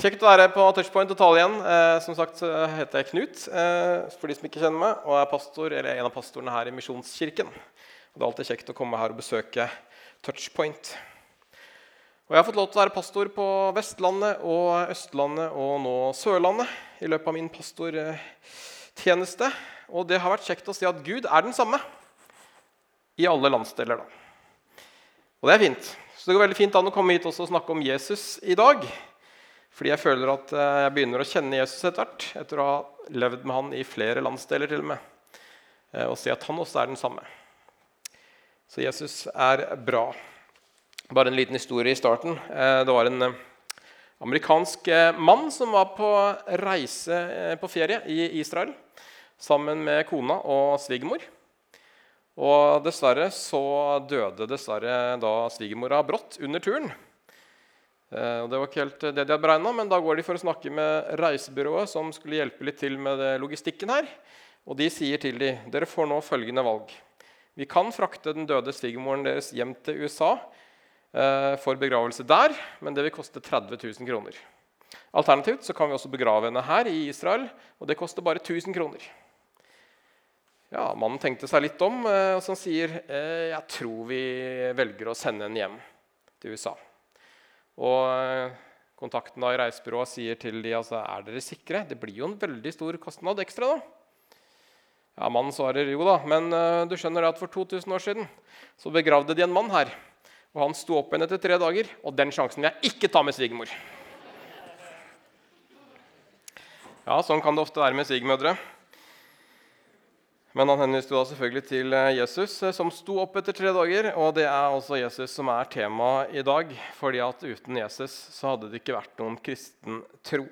Kjekt å være på Touchpoint og tale igjen. Eh, som sagt så heter jeg Knut, eh, for de som ikke kjenner meg, og er pastor, eller en av pastorene her i Misjonskirken. Og Det er alltid kjekt å komme her og besøke Touchpoint. Og Jeg har fått lov til å være pastor på Vestlandet og Østlandet og nå Sørlandet i løpet av min pastortjeneste. Og det har vært kjekt å se at Gud er den samme i alle landsdeler. da. Og det er fint. Så det går veldig fint an å komme hit og snakke om Jesus i dag. Fordi jeg føler at eh, jeg begynner å kjenne Jesus etter hvert, etter å ha levd med han i flere landsdeler til og med. Eh, Og se at han også er den samme. Så Jesus er bra. Bare en liten historie i starten. Eh, Det var en amerikansk mann som var på reise på ferie i Israel sammen med kona og svigermor. Og dessverre så døde dessverre da svigermora brått under turen. Eh, og Det var ikke helt det de hadde beregna, men da går de for å snakke med reisebyrået som skulle hjelpe litt til med logistikken her. Og de sier til dem dere får nå følgende valg. Vi kan frakte den døde svigermoren deres hjem til USA eh, for begravelse der, men det vil koste 30 000 kroner. Alternativt så kan vi også begrave henne her i Israel, og det koster bare 1000 kroner. Ja, Mannen tenkte seg litt om, eh, og så sier eh, jeg tror vi velger å sende henne hjem til USA. Og eh, kontakten i reisebyrået sier til de, altså, er dere sikre? Det blir jo en veldig stor kostnad ekstra. da. Ja, Mannen svarer jo da, men eh, du skjønner at for 2000 år siden så begravde de en mann her. Og han sto opp igjen etter tre dager, og den sjansen vil jeg ikke ta med svigermor. Ja, sånn kan det ofte være med svigermødre. Men han henviste da selvfølgelig til eh, Jesus, eh, som sto opp etter tre dager. Og det er også Jesus som er temaet i dag, fordi at uten Jesus så hadde det ikke vært noen kristen tro.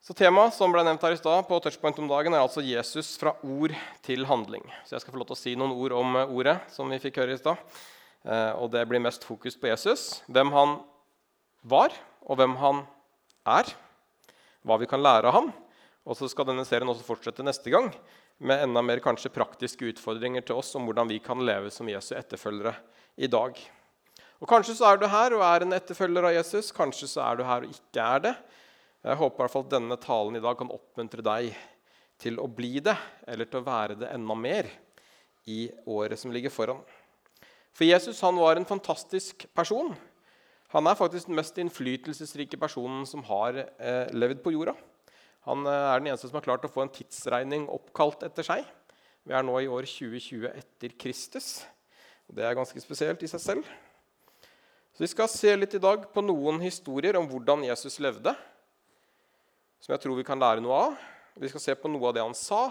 Så Temaet som ble nevnt her i stad på Touchpoint om dagen, er altså Jesus fra ord til handling. Så jeg skal få lov til å si noen ord om eh, ordet, som vi fikk høre i stad. Og det blir mest fokus på Jesus, hvem han var, og hvem han er. Hva vi kan lære av ham. Og så skal denne serien også fortsette neste gang med enda mer kanskje praktiske utfordringer til oss om hvordan vi kan leve som Jesu etterfølgere i dag. Og Kanskje så er du her og er en etterfølger av Jesus, kanskje så er du her og ikke er det. Jeg håper i hvert fall at denne talen i dag kan oppmuntre deg til å bli det, eller til å være det enda mer i året som ligger foran. For Jesus han var en fantastisk person. Han er faktisk den mest innflytelsesrike personen som har eh, levd på jorda. Han eh, er den eneste som har klart å få en tidsregning oppkalt etter seg. Vi er nå i år 2020 etter Kristus. Det er ganske spesielt i seg selv. Så Vi skal se litt i dag på noen historier om hvordan Jesus levde, som jeg tror vi kan lære noe av. Vi skal se på noe av det han sa,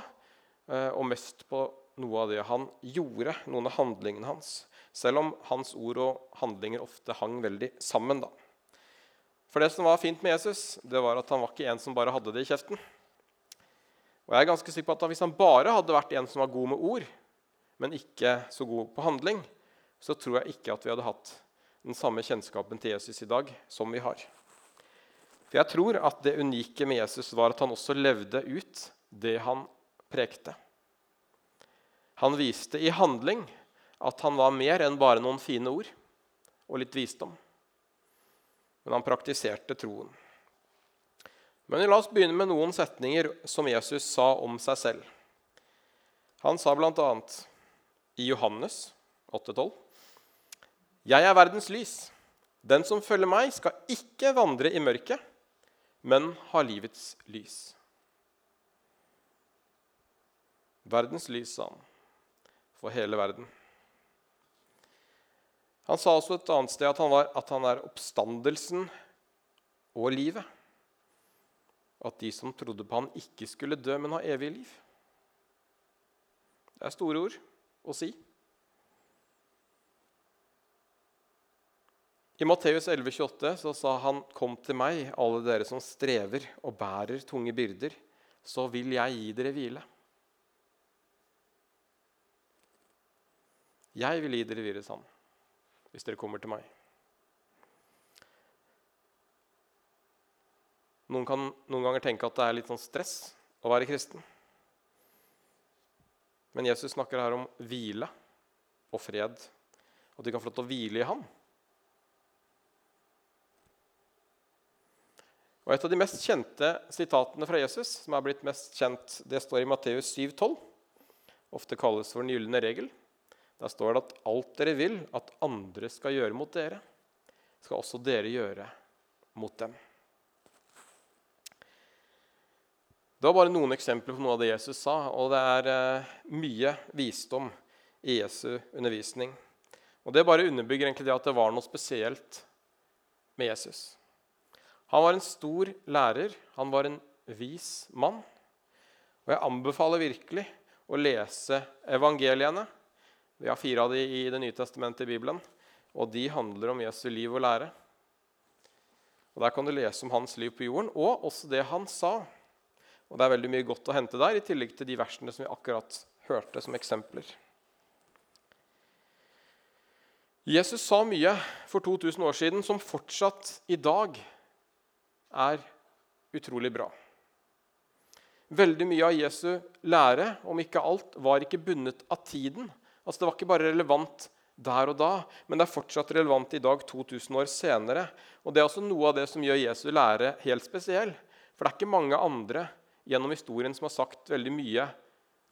eh, og mest på noe av det han gjorde, noen av handlingene hans. Selv om hans ord og handlinger ofte hang veldig sammen. da. For det som var fint med Jesus, det var at han var ikke en som bare hadde det i kjeften. Og jeg er ganske sikker på at Hvis han bare hadde vært en som var god med ord, men ikke så god på handling, så tror jeg ikke at vi hadde hatt den samme kjennskapen til Jesus i dag som vi har. For jeg tror at det unike med Jesus var at han også levde ut det han prekte. Han viste i handling at han var mer enn bare noen fine ord og litt visdom men han praktiserte troen. Men la oss begynne med noen setninger som Jesus sa om seg selv. Han sa bl.a. i Johannes 8,12.: Jeg er verdens lys. Den som følger meg, skal ikke vandre i mørket, men ha livets lys. Verdens lys, sa han, for hele verden. Han sa også et annet sted at han, var, at han er oppstandelsen og livet. At de som trodde på han ikke skulle dø, men ha evig liv. Det er store ord å si. I Matteus 11,28 så sa han, 'Kom til meg, alle dere som strever og bærer tunge byrder, så vil jeg gi dere hvile.' Jeg vil gi dere hvile, sa han hvis dere kommer til meg. Noen kan noen ganger tenke at det er litt sånn stress å være kristen. Men Jesus snakker her om hvile og fred, og at de kan få lov til å hvile i ham. Og Et av de mest kjente sitatene fra Jesus, som er blitt mest kjent, det står i Matteus 7,12. Ofte kalles for den gylne regel. Der står det at alt dere vil at andre skal gjøre mot dere, skal også dere gjøre mot dem. Det var bare noen eksempler på noe av det Jesus sa, og det er eh, mye visdom i Jesu undervisning. Og Det bare underbygger egentlig det at det var noe spesielt med Jesus. Han var en stor lærer, han var en vis mann. Og jeg anbefaler virkelig å lese evangeliene. Vi har fire av de i Det nye testamentet i Bibelen, og de handler om Jesu liv og lære. Og Der kan du lese om hans liv på jorden, og også det han sa. Og Det er veldig mye godt å hente der, i tillegg til de versene som vi akkurat hørte som eksempler. Jesus sa mye for 2000 år siden som fortsatt i dag er utrolig bra. Veldig mye av Jesu lære, om ikke alt, var ikke bundet av tiden. Altså Det var ikke bare relevant der og da, men det er fortsatt relevant i dag, 2000 år senere. Og Det er også noe av det som gjør Jesu lære helt spesiell. For det er ikke mange andre gjennom historien som har sagt veldig mye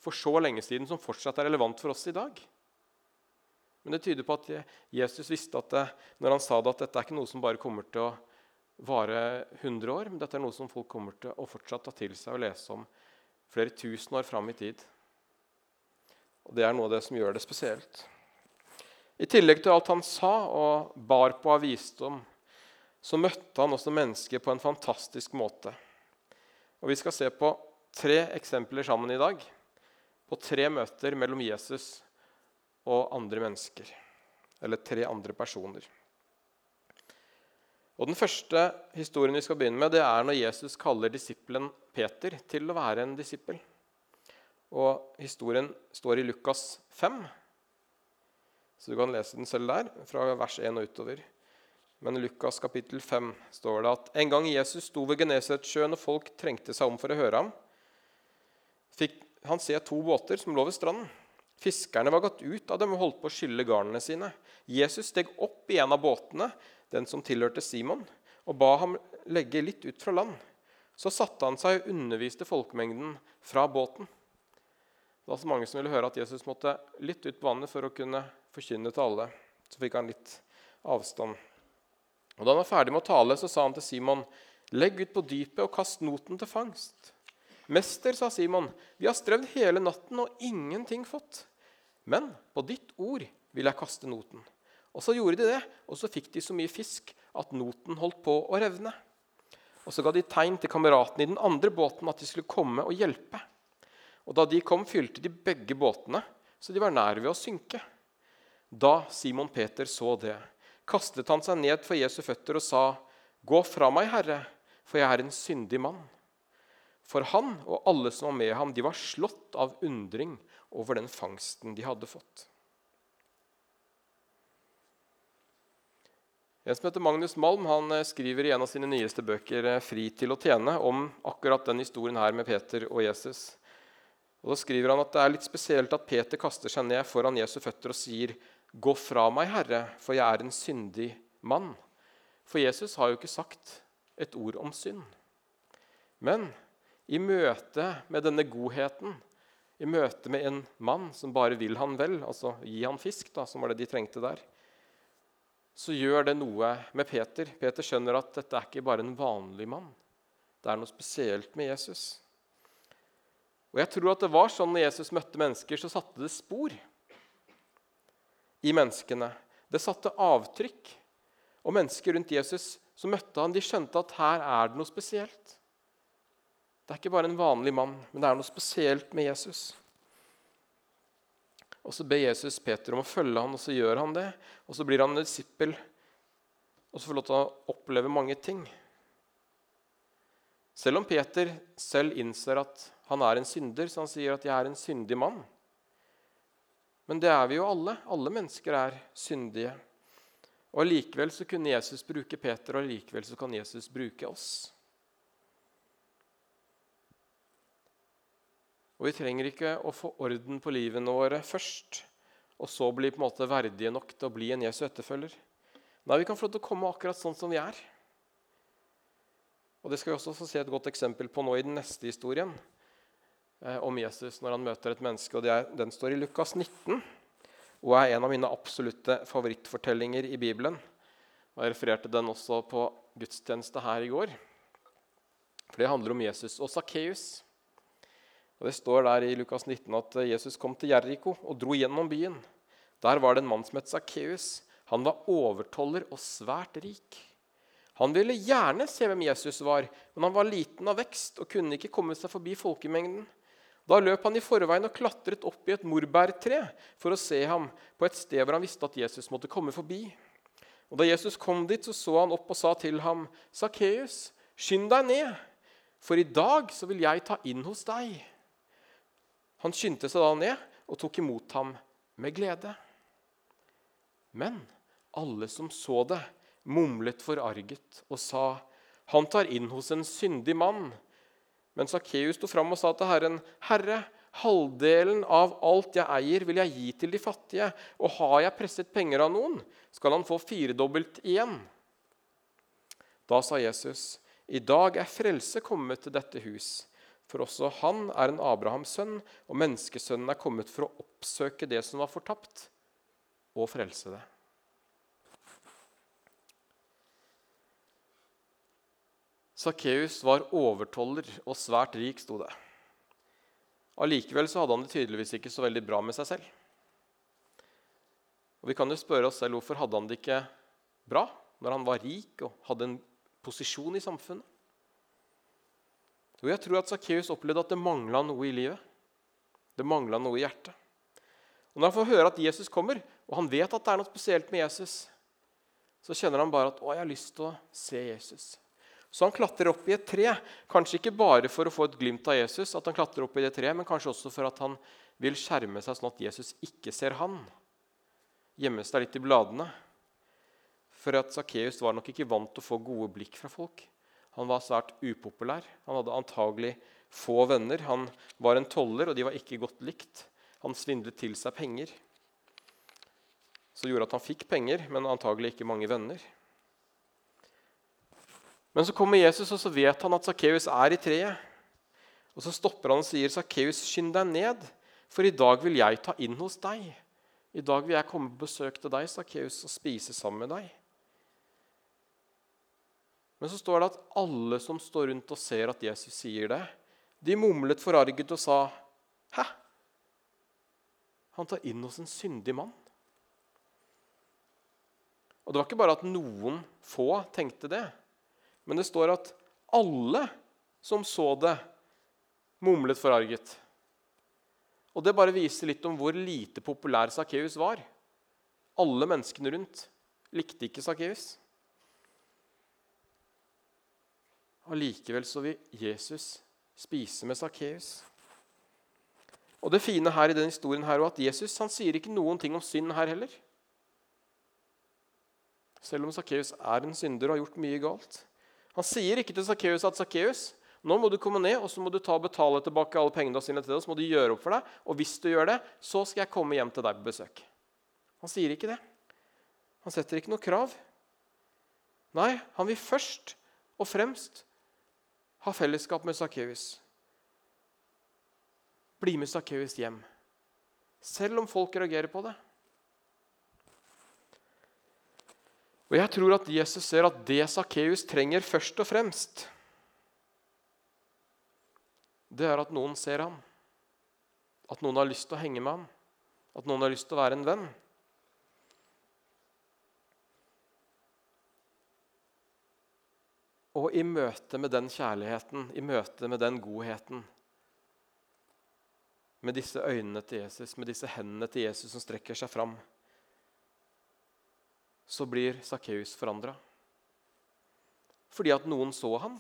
for så lenge siden som fortsatt er relevant for oss i dag. Men det tyder på at Jesus visste at det, når han sa det, at dette er ikke noe som bare kommer til å vare 100 år, men dette er noe som folk kommer til å fortsatt ta til seg og lese om flere tusen år fram i tid. Og Det er noe av det som gjør det spesielt. I tillegg til alt han sa og bar på av visdom, så møtte han også mennesker på en fantastisk måte. Og Vi skal se på tre eksempler sammen i dag. På tre møter mellom Jesus og andre mennesker. Eller tre andre personer. Og Den første historien vi skal begynne med, det er når Jesus kaller disippelen Peter til å være en disippel. Og Historien står i Lukas 5, så du kan lese den selv der, fra vers 1 og utover. Men i Lukas kapittel 5 står det at en gang Jesus sto ved Genesaretsjøen og folk trengte seg om for å høre ham, fikk han se to båter som lå ved stranden. Fiskerne var gått ut av dem og holdt på å skylle garnene sine. Jesus steg opp i en av båtene, den som tilhørte Simon, og ba ham legge litt ut fra land. Så satte han seg og underviste folkemengden fra båten. Det var så mange som ville høre at Jesus måtte litt ut på vannet for å kunne forkynne til alle. Så fikk han litt avstand. Og Da han var ferdig med å tale, så sa han til Simon.: Legg ut på dypet og kast noten til fangst. Mester, sa Simon, vi har strevd hele natten og ingenting fått. Men på ditt ord vil jeg kaste noten. Og så gjorde de det, og så fikk de så mye fisk at noten holdt på å revne. Og så ga de tegn til kameratene i den andre båten at de skulle komme og hjelpe. Og da de kom, fylte de begge båtene, så de var nær ved å synke. Da Simon Peter så det, kastet han seg ned for Jesu føtter og sa, 'Gå fra meg, Herre, for jeg er en syndig mann.' For han og alle som var med ham, de var slått av undring over den fangsten de hadde fått. En som heter Magnus Malm han eh, skriver i en av sine nyeste bøker eh, 'Fri til å tjene' om akkurat den historien her med Peter og Jesus. Og Da skriver han at det er litt spesielt at Peter kaster seg ned foran Jesu føtter og sier 'Gå fra meg, Herre, for jeg er en syndig mann'. For Jesus har jo ikke sagt et ord om synd. Men i møte med denne godheten, i møte med en mann som bare vil han vel, altså gi han fisk, da, som var det de trengte der, så gjør det noe med Peter. Peter skjønner at dette er ikke bare en vanlig mann. Det er noe spesielt med Jesus. Og jeg tror at det var sånn når Jesus møtte mennesker, så satte det spor i menneskene. Det satte avtrykk. Og mennesker rundt Jesus som møtte han, de skjønte at her er det noe spesielt. Det er ikke bare en vanlig mann, men det er noe spesielt med Jesus. Og Så ber Jesus Peter om å følge han, og så gjør han det. Og Så blir han en disippel og så får lov til å oppleve mange ting. Selv om Peter selv innser at han er en synder, så han sier at 'jeg er en syndig mann', men det er vi jo alle. Alle mennesker er syndige. Og Allikevel kunne Jesus bruke Peter, og allikevel kan Jesus bruke oss. Og Vi trenger ikke å få orden på livene våre først, og så bli på en måte verdige nok til å bli en Jesu etterfølger. Nei, Vi kan få lov til å komme akkurat sånn som vi er. Og Det skal vi også få se et godt eksempel på nå i den neste historien eh, om Jesus når han møter et menneske. og er, Den står i Lukas 19 og er en av mine absolutte favorittfortellinger i Bibelen. Og Jeg refererte den også på gudstjeneste her i går. For det handler om Jesus og Sakkeus. Og Det står der i Lukas 19 at Jesus kom til Jeriko og dro gjennom byen. Der var det en mann som het Sakkeus. Han var overtoller og svært rik. Han ville gjerne se hvem Jesus var, men han var liten av vekst og kunne ikke komme seg forbi folkemengden. Da løp han i forveien og klatret opp i et morbærtre for å se ham på et sted hvor han visste at Jesus måtte komme forbi. Og Da Jesus kom dit, så, så han opp og sa til ham, 'Sakkeus, skynd deg ned, for i dag så vil jeg ta inn hos deg.' Han skyndte seg da ned og tok imot ham med glede. Men alle som så det, mumlet forarget og sa, 'Han tar inn hos en syndig mann.' Men Sakkeus sto fram og sa til Herren, 'Herre, halvdelen av alt jeg eier, vil jeg gi til de fattige.' 'Og har jeg presset penger av noen, skal han få firedobbelt igjen.' Da sa Jesus, 'I dag er frelse kommet til dette hus.' For også han er en Abrahams sønn, og menneskesønnen er kommet for å oppsøke det som var fortapt, og frelse det. Sakkeus var overtoller og svært rik, sto det. Allikevel så hadde han det tydeligvis ikke så veldig bra med seg selv. Og Vi kan jo spørre oss selv hvorfor hadde han det ikke bra når han var rik og hadde en posisjon i samfunnet. Jo, jeg tror at Sakkeus opplevde at det mangla noe i livet. Det mangla noe i hjertet. Og Når han får høre at Jesus kommer, og han vet at det er noe spesielt med Jesus, så kjenner han bare at 'Å, jeg har lyst til å se Jesus'. Så han klatrer opp i et tre, kanskje ikke bare for å få et glimt av Jesus, at han klatrer opp i det treet, men kanskje også for at han vil skjerme seg sånn at Jesus ikke ser han. Gjemme seg litt i bladene. For at Sakkeus var nok ikke vant til å få gode blikk fra folk. Han var svært upopulær. Han hadde antagelig få venner. Han var en toller, og de var ikke godt likt. Han svindlet til seg penger. Så gjorde at han fikk penger, men antagelig ikke mange venner. Men så kommer Jesus, og så vet han at Sakkeus er i treet. Og Så stopper han og sier, 'Sakkeus, skynd deg ned, for i dag vil jeg ta inn hos deg.' 'I dag vil jeg komme på besøk til deg, Sakkeus, og spise sammen med deg.' Men så står det at alle som står rundt og ser at Jesus sier det, de mumlet forarget og sa, 'Hæ? Han tar inn hos en syndig mann.' Og Det var ikke bare at noen få tenkte det. Men det står at alle som så det, mumlet forarget. Og Det bare viser litt om hvor lite populær Sakkeus var. Alle menneskene rundt likte ikke Sakkeus. Allikevel så vil Jesus spise med Sakkeus. Og Det fine her i denne historien er at Jesus han sier ikke noen ting om synd her heller. Selv om Sakkeus er en synder og har gjort mye galt. Han sier ikke til Sakkeus at Sakkeus, nå må du komme ned og så må du ta og betale tilbake alle pengene sine til deg. Så må du gjøre opp for deg, og hvis du gjør det, så skal jeg komme hjem til deg på besøk. Han sier ikke det. Han setter ikke noe krav. Nei, han vil først og fremst ha fellesskap med Sakkeus. Bli med Sakkeus hjem, selv om folk reagerer på det. Og jeg tror at Jesus ser at det Sakkeus trenger først og fremst, det er at noen ser ham. At noen har lyst til å henge med ham. At noen har lyst til å være en venn. Og i møte med den kjærligheten, i møte med den godheten, med disse øynene til Jesus, med disse hendene til Jesus som strekker seg fram så blir Sakkeus forandra. Fordi at noen så han,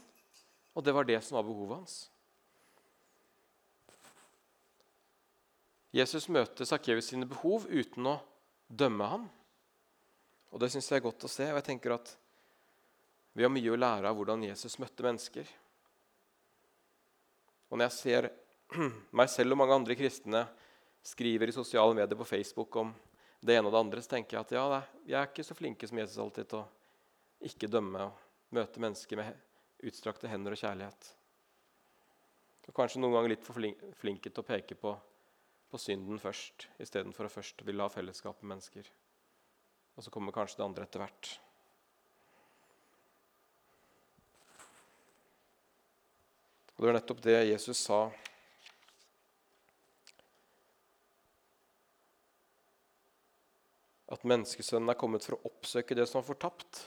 og det var det som var behovet hans. Jesus møter Sakkeus sine behov uten å dømme ham. Og Det syns jeg er godt å se. og jeg tenker at Vi har mye å lære av hvordan Jesus møtte mennesker. Og Når jeg ser meg selv og mange andre kristne skriver i sosiale medier på Facebook om det ene og det andre, så tenker jeg at ja, vi er ikke så flinke som Jesus alltid til å ikke dømme og møte mennesker med utstrakte hender og kjærlighet. Og kanskje noen ganger litt for flinke til å peke på, på synden først, istedenfor å først ville ha fellesskap med mennesker. Og så kommer kanskje det andre etter hvert. Og Det var nettopp det Jesus sa. At menneskesønnen er kommet for å oppsøke det som er fortapt,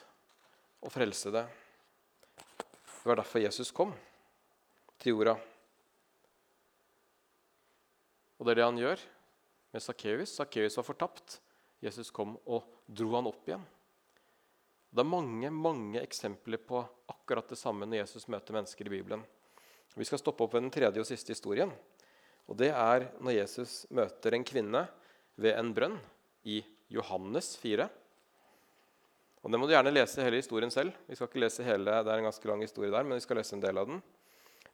og frelse det. Det var derfor Jesus kom til jorda. Og det er det han gjør med Sakkeus. Sakkeus var fortapt. Jesus kom og dro han opp igjen. Det er mange mange eksempler på akkurat det samme når Jesus møter mennesker i Bibelen. Vi skal stoppe opp ved den tredje og siste historien. Og Det er når Jesus møter en kvinne ved en brønn i Johannes 4. Og Det må du gjerne lese hele historien selv. Vi skal ikke lese hele, Det er en ganske lang historie der, men vi skal lese en del av den.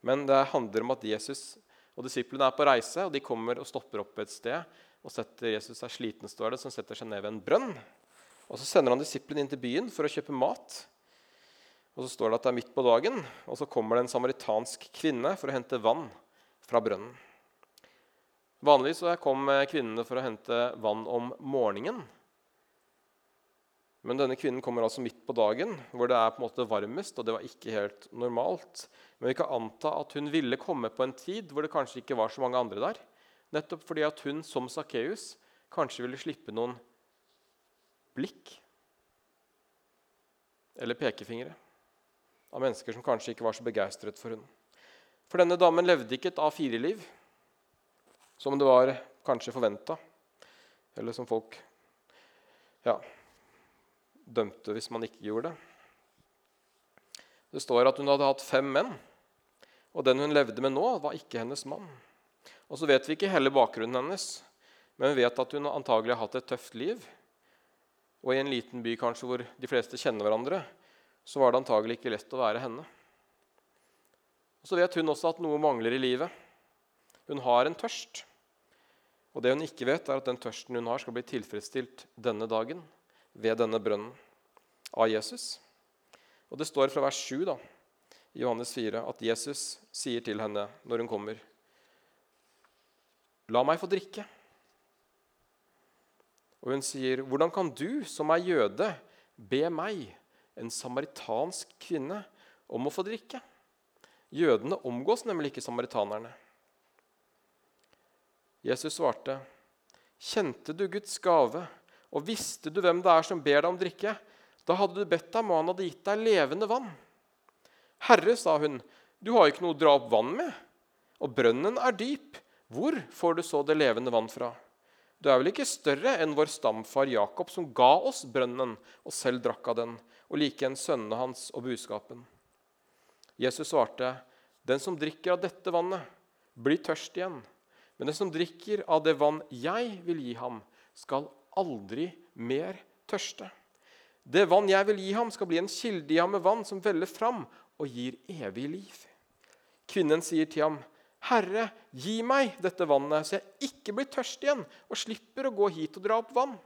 Men det handler om at Jesus og disiplene er på reise, og de kommer og stopper opp et sted. og setter Jesus er sliten, står det, som setter seg ned ved en brønn. Og Så sender han disiplene inn til byen for å kjøpe mat. Og Så står det at det er midt på dagen, og så kommer det en samaritansk kvinne for å hente vann fra brønnen. Vanligvis kom kvinnene for å hente vann om morgenen. Men denne kvinnen kommer altså midt på dagen, hvor det er på en måte varmest. og det var ikke helt normalt. Men vi kan anta at hun ville komme på en tid hvor det kanskje ikke var så mange andre der. Nettopp fordi at hun som Sakkeus kanskje ville slippe noen blikk eller pekefingre av mennesker som kanskje ikke var så begeistret for hun. For denne damen levde ikke et A4-liv, som det var kanskje forventa, eller som folk ja, dømte hvis man ikke gjorde det. Det står at hun hadde hatt fem menn, og den hun levde med nå, var ikke hennes mann. Og Så vet vi ikke hele bakgrunnen hennes, men vi vet at hun antagelig har hatt et tøft liv. Og i en liten by kanskje hvor de fleste kjenner hverandre, så var det antagelig ikke lett å være henne. Og Så vet hun også at noe mangler i livet. Hun har en tørst. Og det hun ikke vet, er at den tørsten hun har, skal bli tilfredsstilt denne dagen ved denne brønnen av Jesus. Og Det står fra vers 7 da, i Johannes 4 at Jesus sier til henne når hun kommer, La meg få drikke. Og hun sier, Hvordan kan du, som er jøde, be meg, en samaritansk kvinne, om å få drikke? Jødene omgås nemlig ikke samaritanerne. Jesus svarte, Kjente du Guds gave og visste du hvem det er som ber deg om drikke, da hadde du bedt ham, og han hadde gitt deg levende vann. Herre, sa hun, du har ikke noe å dra opp vann med, og brønnen er dyp. Hvor får du så det levende vann fra? Du er vel ikke større enn vår stamfar Jakob, som ga oss brønnen og selv drakk av den, og likeens sønnene hans og buskapen. Jesus svarte, den som drikker av dette vannet, blir tørst igjen. Men den som drikker av det vann jeg vil gi ham, skal aldri mer tørste. Det vann jeg vil gi ham, skal bli en kilde i ham med vann som veller fram og gir evig liv. Kvinnen sier til ham, 'Herre, gi meg dette vannet, så jeg ikke blir tørst igjen' 'og slipper å gå hit og dra opp vann.'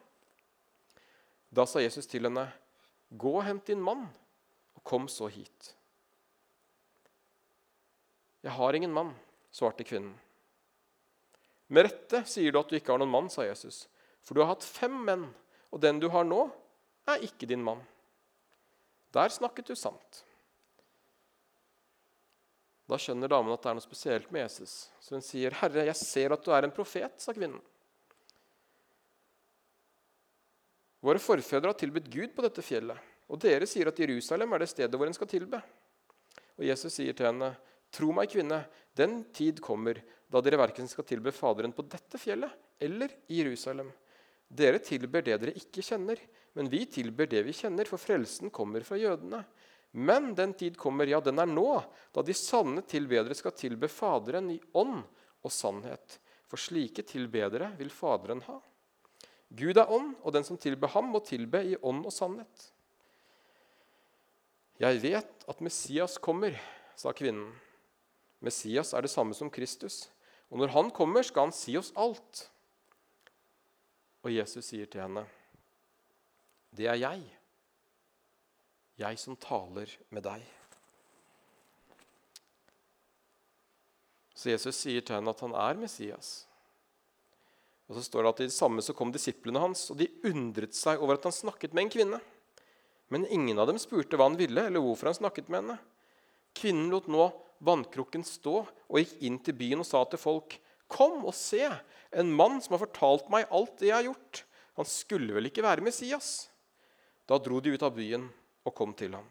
Da sa Jesus til henne, 'Gå og hent din mann, og kom så hit.' 'Jeg har ingen mann', svarte kvinnen. 'Med rette sier du at du ikke har noen mann', sa Jesus. For du har hatt fem menn, og den du har nå, er ikke din mann. Der snakket du sant. Da skjønner damen at det er noe spesielt med Jesus. Så hun sier, 'Herre, jeg ser at du er en profet', sa kvinnen. Våre forfedre har tilbudt Gud på dette fjellet, og dere sier at Jerusalem er det stedet hvor en skal tilbe. Og Jesus sier til henne, 'Tro meg, kvinne, den tid kommer da dere verken skal tilbe Faderen på dette fjellet eller i Jerusalem.' Dere tilber det dere ikke kjenner, men vi tilber det vi kjenner, for frelsen kommer fra jødene. Men den tid kommer, ja, den er nå, da de sanne tilbedere skal tilbe Faderen i ånd og sannhet. For slike tilbedere vil Faderen ha. Gud er ånd, og den som tilber ham, må tilbe i ånd og sannhet. Jeg vet at Messias kommer, sa kvinnen. Messias er det samme som Kristus. Og når han kommer, skal han si oss alt. Og Jesus sier til henne, 'Det er jeg, jeg som taler med deg.' Så Jesus sier til henne at han er Messias. Og så står det at I det samme så kom disiplene hans, og de undret seg over at han snakket med en kvinne. Men ingen av dem spurte hva han ville, eller hvorfor han snakket med henne. Kvinnen lot nå vannkrukken stå og gikk inn til byen og sa til folk.: Kom og se, en mann som har fortalt meg alt det jeg har gjort. Han skulle vel ikke være Messias? Da dro de ut av byen og kom til ham.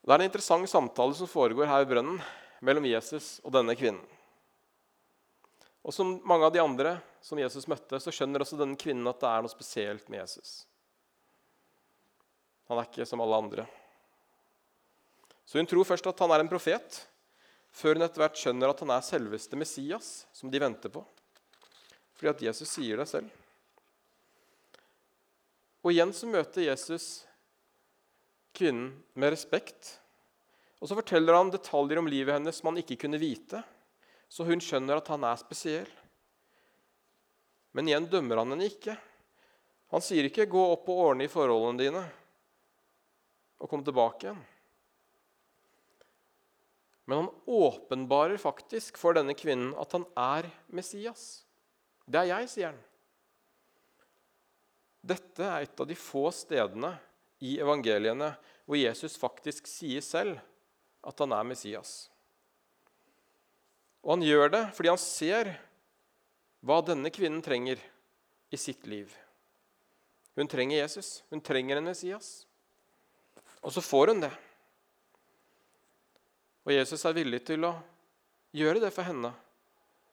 Det er en interessant samtale som foregår her i brønnen mellom Jesus og denne kvinnen. Og Som mange av de andre som Jesus møtte, så skjønner også denne kvinnen at det er noe spesielt med Jesus. Han er ikke som alle andre. Så hun tror først at han er en profet, før hun etter hvert skjønner at han er selveste Messias, som de venter på. Fordi at Jesus sier det selv. Og igjen så møter Jesus kvinnen med respekt. Og så forteller han detaljer om livet hennes som han ikke kunne vite så hun skjønner at han er spesiell. Men igjen dømmer han henne ikke. Han sier ikke 'gå opp og ordne i forholdene dine' og kom tilbake igjen. Men han åpenbarer faktisk for denne kvinnen at han er Messias. Det er jeg, sier han. Dette er et av de få stedene i evangeliene hvor Jesus faktisk sier selv at han er Messias. Og han gjør det fordi han ser hva denne kvinnen trenger i sitt liv. Hun trenger Jesus. Hun trenger en Messias. Og så får hun det. Og Jesus er villig til å gjøre det for henne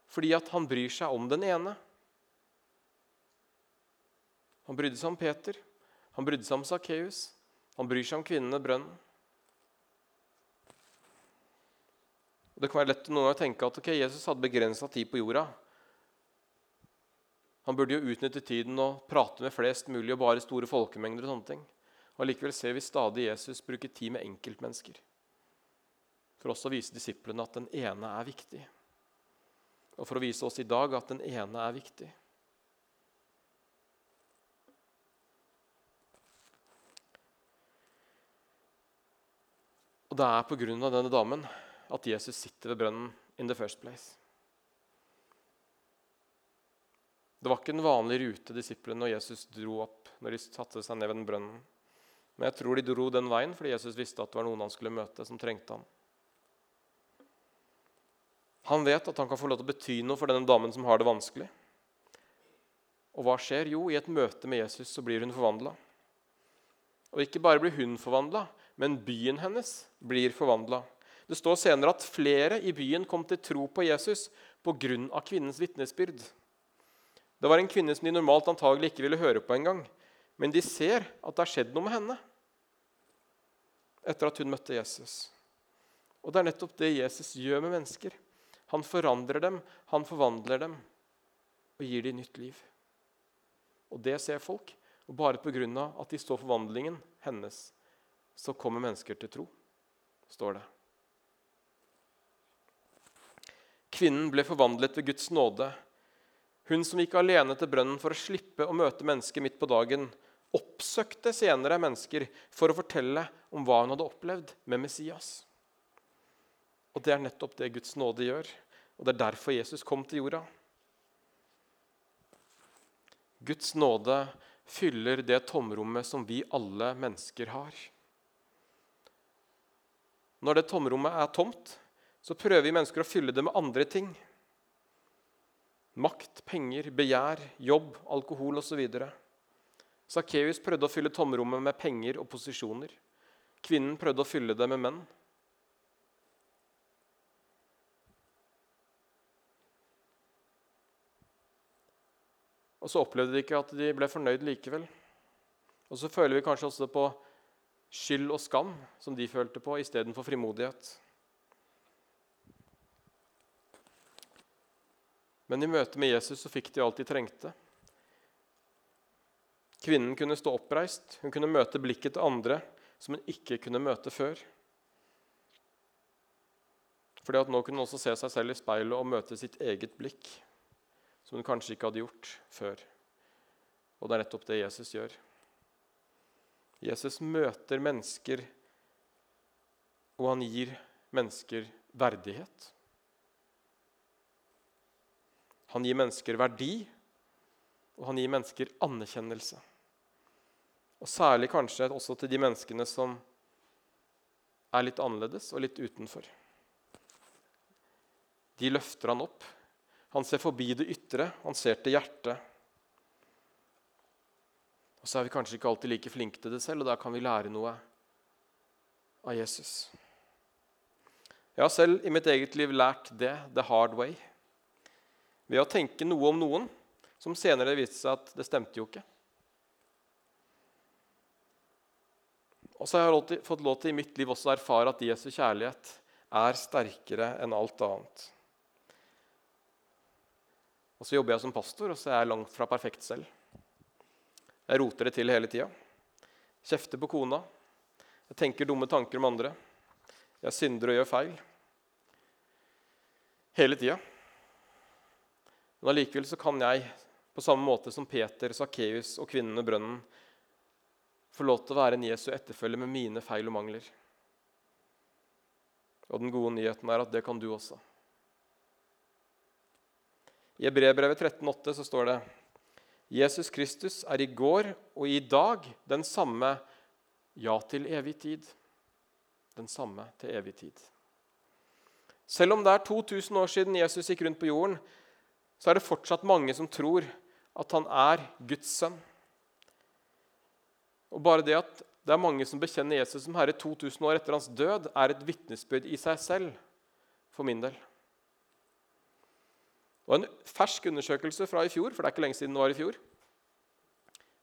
fordi at han bryr seg om den ene. Han brydde seg om Peter, han brydde seg om Sakkeus, han bryr seg om kvinnen ved brønnen. Det kan være lett noen å tenke at okay, Jesus hadde begrensa tid på jorda. Han burde jo utnytte tiden og prate med flest mulig og bare store folkemengder. og sånne ting. Og Likevel ser vi stadig Jesus bruke tid med enkeltmennesker. For også å vise disiplene at den ene er viktig. Og for å vise oss i dag at den ene er viktig. Og det er av denne damen at Jesus sitter ved brønnen in the first place. Det var ikke en vanlig rute disiplene og Jesus dro opp når de satte seg ned ved den brønnen. Men jeg tror de dro den veien fordi Jesus visste at det var noen han skulle møte, som trengte ham. Han vet at han kan få lov til å bety noe for denne damen som har det vanskelig. Og hva skjer? Jo, i et møte med Jesus så blir hun forvandla. Og ikke bare blir hun forvandla, men byen hennes blir forvandla. Det står senere at flere i byen kom til tro på Jesus pga. kvinnens vitnesbyrd. Det var en kvinne som de normalt antagelig ikke ville høre på engang. Men de ser at det har skjedd noe med henne etter at hun møtte Jesus. Og det er nettopp det Jesus gjør med mennesker. Han forandrer dem, han forvandler dem og gir dem nytt liv. Og det ser folk. Og bare pga. at de står forvandlingen hennes, så kommer mennesker til tro, står det. Kvinnen ble forvandlet ved Guds nåde. Hun som gikk alene til brønnen for å slippe å møte mennesker midt på dagen, oppsøkte senere mennesker for å fortelle om hva hun hadde opplevd med Messias. Og Det er nettopp det Guds nåde gjør, og det er derfor Jesus kom til jorda. Guds nåde fyller det tomrommet som vi alle mennesker har. Når det tomrommet er tomt, så prøver vi mennesker å fylle det med andre ting. Makt, penger, begjær, jobb, alkohol osv. Sakkeus prøvde å fylle tomrommet med penger og posisjoner. Kvinnen prøvde å fylle det med menn. Og så opplevde de ikke at de ble fornøyd likevel. Og så føler vi kanskje også på skyld og skam, som de følte på, istedenfor frimodighet. Men i møte med Jesus så fikk de alt de trengte. Kvinnen kunne stå oppreist, hun kunne møte blikket til andre som hun ikke kunne møte før. Fordi at Nå kunne hun også se seg selv i speilet og møte sitt eget blikk, som hun kanskje ikke hadde gjort før. Og det er nettopp det Jesus gjør. Jesus møter mennesker og han gir mennesker verdighet. Han gir mennesker verdi, og han gir mennesker anerkjennelse. Og særlig kanskje også til de menneskene som er litt annerledes og litt utenfor. De løfter han opp. Han ser forbi det ytre, han ser til hjertet. Og så er vi kanskje ikke alltid like flinke til det selv, og da kan vi lære noe av Jesus. Jeg har selv i mitt eget liv lært det the hard way. Ved å tenke noe om noen som senere viste seg at det stemte jo ikke. Og så har jeg fått lov til i mitt liv også å erfare at Jesu kjærlighet er sterkere enn alt annet. Og så jobber jeg som pastor, og så er jeg langt fra perfekt selv. Jeg roter det til hele tida. Kjefter på kona. Jeg tenker dumme tanker om andre. Jeg synder og gjør feil. Hele tida. Men allikevel så kan jeg, på samme måte som Peter, Sakkeus og kvinnen ved brønnen, få lov til å være en Jesu etterfølger med mine feil og mangler. Og den gode nyheten er at det kan du også. I Hebrebrevet 13,8 så står det Jesus Kristus er i går og i dag den samme, ja, til evig tid. Den samme til evig tid. Selv om det er 2000 år siden Jesus gikk rundt på jorden, så er det fortsatt mange som tror at han er Guds sønn. Og bare det at det er mange som bekjenner Jesus som Herre 2000 år etter hans død, er et vitnesbyrd i seg selv for min del. Og En fersk undersøkelse fra i fjor, for det er ikke lenge siden det var i fjor,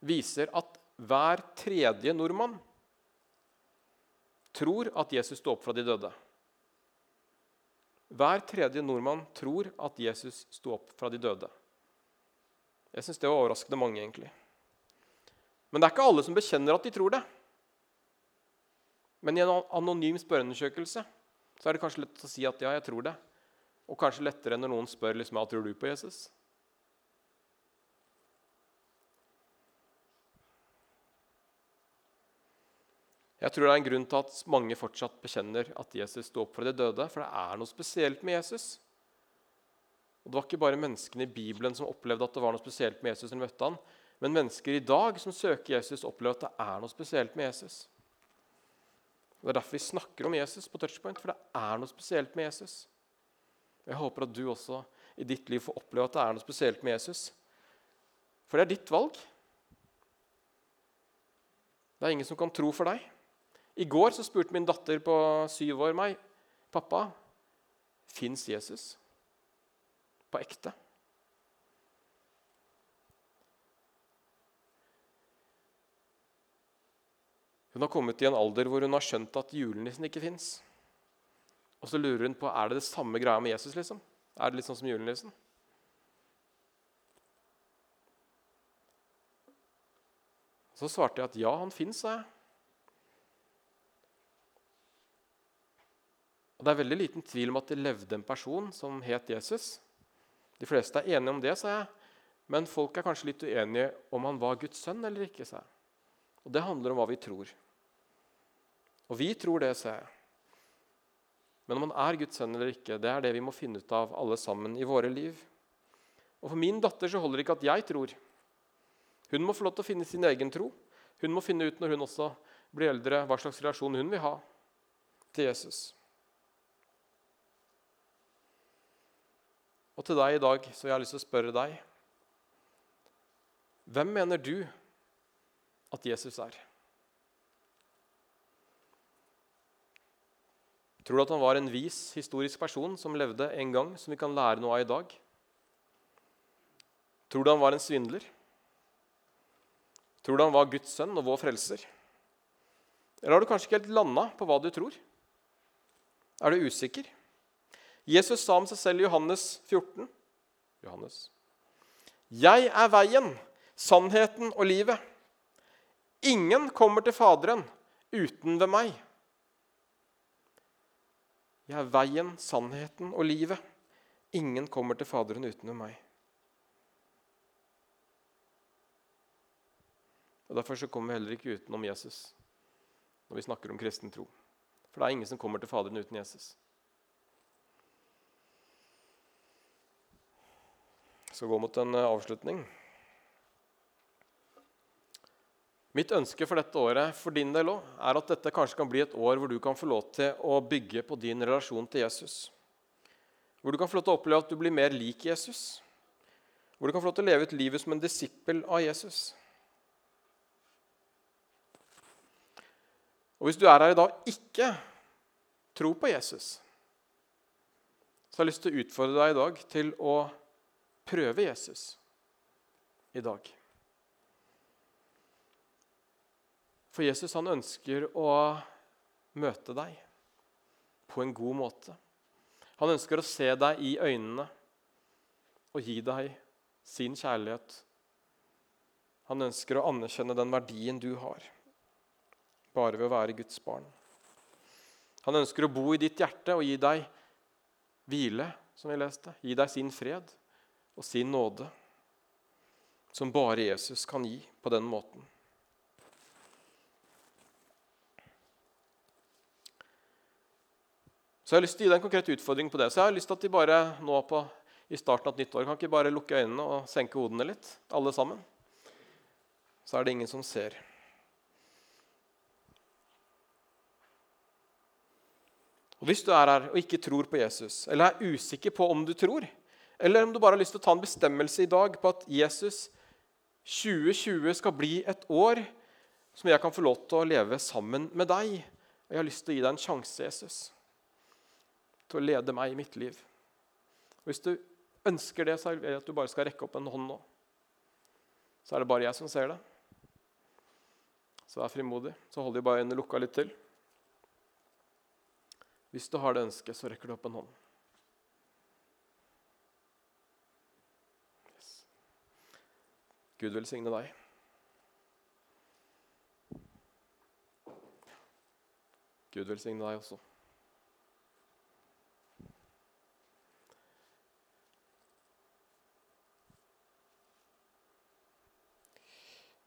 viser at hver tredje nordmann tror at Jesus sto opp fra de døde. Hver tredje nordmann tror at Jesus sto opp fra de døde. Jeg syns det var overraskende mange, egentlig. Men det er ikke alle som bekjenner at de tror det. Men i en anonym spørreundersøkelse så er det kanskje lett å si at ja, jeg tror det. Og kanskje lettere når noen spør liksom, hva tror du på Jesus. Jeg tror det er en grunn til at mange fortsatt bekjenner at Jesus sto opp for de døde. For det er noe spesielt med Jesus. Og Det var ikke bare menneskene i Bibelen som opplevde at det var noe spesielt med Jesus. når de møtte han, men mennesker i dag som søker Jesus, opplever at det er noe spesielt med Jesus. Og Det er derfor vi snakker om Jesus på Touchpoint, for det er noe spesielt med Jesus. Jeg håper at du også i ditt liv får oppleve at det er noe spesielt med Jesus. For det er ditt valg. Det er ingen som kan tro for deg. I går så spurte min datter på syv år meg pappa, fins Jesus på ekte. Hun har kommet i en alder hvor hun har skjønt at julenissen ikke fins. Og så lurer hun på er det det samme greia med Jesus. liksom? Er det litt sånn som julenissen? Så svarte jeg at ja, han fins, sa jeg. Og Det er veldig liten tvil om at det levde en person som het Jesus. De fleste er enige om det, sa jeg. Men folk er kanskje litt uenige om han var Guds sønn eller ikke. sa jeg. Og Det handler om hva vi tror. Og vi tror det, sa jeg. Men om han er Guds sønn eller ikke, det er det vi må finne ut av alle sammen i våre liv. Og For min datter så holder det ikke at jeg tror. Hun må få lov til å finne sin egen tro. Hun må finne ut når hun også blir eldre, hva slags relasjon hun vil ha til Jesus. Og til deg i dag så jeg har lyst til å spørre deg Hvem mener du at Jesus er? Tror du at han var en vis historisk person som levde en gang, som vi kan lære noe av i dag? Tror du han var en svindler? Tror du han var Guds sønn og vår frelser? Eller har du kanskje ikke helt landa på hva du tror? Er du usikker? Jesus sa om seg selv i Johannes 14 Johannes. Jeg er veien, sannheten og livet. Ingen kommer til Faderen uten ved meg. Jeg er veien, sannheten og livet. Ingen kommer til Faderen utenom meg. Og Derfor så kommer vi heller ikke utenom Jesus når vi snakker om kristen tro. For det er ingen som kommer til Faderen uten Jesus. Jeg skal gå mot en eh, avslutning. Mitt ønske for dette året for din del også, er at dette kanskje kan bli et år hvor du kan få lov til å bygge på din relasjon til Jesus. Hvor du kan få lov til å oppleve at du blir mer lik Jesus. Hvor du kan få lov til å leve ut livet som en disippel av Jesus. Og Hvis du er her i dag og ikke tror på Jesus, så har jeg lyst til å utfordre deg i dag til å prøve Jesus i dag. For Jesus han ønsker å møte deg på en god måte. Han ønsker å se deg i øynene og gi deg sin kjærlighet. Han ønsker å anerkjenne den verdien du har bare ved å være Guds barn. Han ønsker å bo i ditt hjerte og gi deg hvile, som vi leste. Gi deg sin fred og sin nåde, som bare Jesus kan gi på den måten. Så jeg har lyst til å gi deg en konkret utfordring på det. Så jeg har lyst til at de bare nå på, i starten av et nytt år kan ikke bare lukke øynene og senke hodene litt, alle sammen. Så er det ingen som ser. Og Hvis du er her og ikke tror på Jesus, eller er usikker på om du tror, eller om du bare har lyst til å ta en bestemmelse i dag på at Jesus 2020 skal bli et år som jeg kan få lov til å leve sammen med deg Og jeg har lyst til å gi deg en sjanse, Jesus, til å lede meg i mitt liv. Hvis du ønsker det, så vil jeg at du bare skal rekke opp en hånd nå. Så er det bare jeg som ser det. Så vær frimodig. Så holder vi bare øynene lukka litt til. Hvis du har det ønsket, så rekker du opp en hånd. Yes. Gud velsigne deg. Gud velsigne deg også.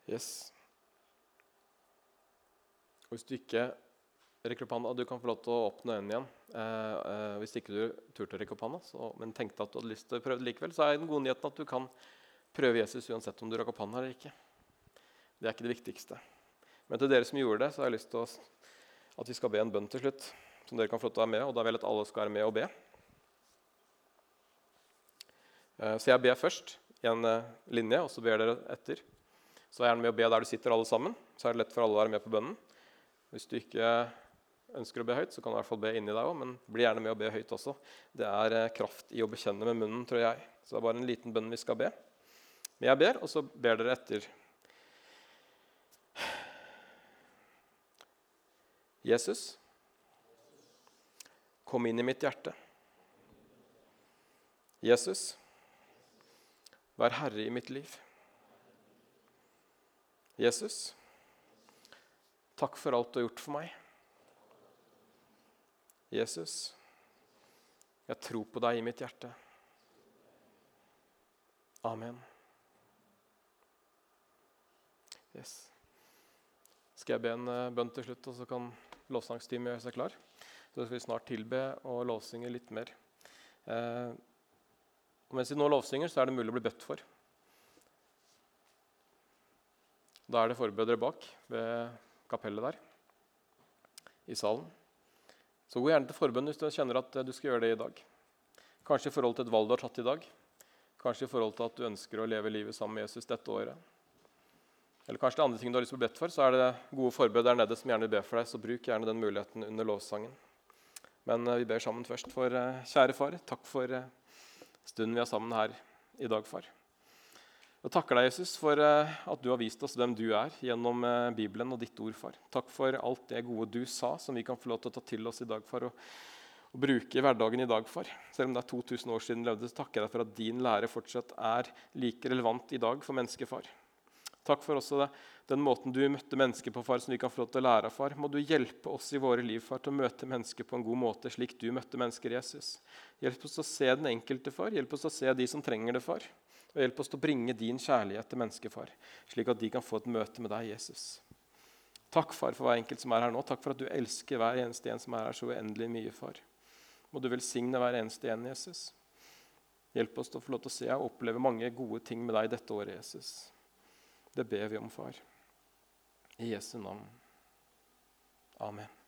Yes. Og hvis du ikke rekker opp hånda. Du kan få lov til å åpne øynene igjen. Eh, eh, hvis ikke du turte å rekke opp hånda, men tenkte at du hadde lyst til å prøve det likevel, så er den gode nyheten at du kan prøve Jesus uansett om du rakk opp hånda eller ikke. Det er ikke det viktigste. Men til dere som gjorde det, så har jeg lyst til å, at vi skal be en bønn til slutt. Som dere kan få lov til å være med, og da vil jeg at alle skal være med og be. Eh, så jeg ber først i en eh, linje, og så ber dere etter. Så er gjerne med å be der du sitter, alle sammen. Så er det lett for alle å være med på bønnen. Hvis du ikke ønsker å be høyt, så kan du i hvert fall be inni deg òg, men bli gjerne med å be høyt også. Det er eh, kraft i å bekjenne med munnen, tror jeg. Så det er bare en liten bønn vi skal be. Men jeg ber, og så ber dere etter. Jesus, kom inn i mitt hjerte. Jesus, vær herre i mitt liv. Jesus, takk for alt du har gjort for meg. Jesus, jeg tror på deg i mitt hjerte. Amen. Yes. Skal jeg be en uh, bønn til slutt, og så kan lovsangsteamet gjøre seg klar? Så skal vi snart tilbe og lovsynge litt mer. Eh, og mens vi nå lovsynger, så er det mulig å bli bedt for. Da er det forbedre bak ved kapellet der i salen. Så gå gjerne til forbønn hvis du kjenner at du skal gjøre det i dag. Kanskje i forhold til et valg du har tatt i dag. Kanskje i forhold til at du ønsker å leve livet sammen med Jesus dette året. Eller kanskje det er andre ting du har lyst til å bli bedt for, så er det gode forbød der nede som gjerne vil be for deg. Så bruk gjerne den muligheten under lovsangen. Men eh, vi ber sammen først. For eh, kjære far, takk for eh, stunden vi er sammen her i dag, far. Jeg takker deg, Jesus, for eh, at du har vist oss hvem du er gjennom eh, Bibelen og ditt ord, far. Takk for alt det gode du sa, som vi kan få lov til å ta til oss i dag, far. Og, og bruke hverdagen i dag, far. Selv om det er 2000 år siden du levde, så takker jeg deg for at din lære fortsatt er like relevant i dag for mennesket, far. Takk for også det, den måten du møtte mennesker på, far, som vi kan få lov til å lære av, far. Må du hjelpe oss i våre liv far, til å møte mennesker på en god måte, slik du møtte mennesker, Jesus. Hjelp oss å se den enkelte, far. Hjelp oss å se de som trenger det, far. Og hjelp oss til å bringe din kjærlighet til mennesker, far, slik at de kan få et møte med deg, Jesus. Takk, far, for hver enkelt som er her nå. Takk for at du elsker hver eneste en som er her så uendelig mye, far. Må du velsigne hver eneste en, Jesus. Hjelp oss til å få lov til å se og oppleve mange gode ting med deg dette året, Jesus. Det ber vi om, far. I Jesu navn. Amen.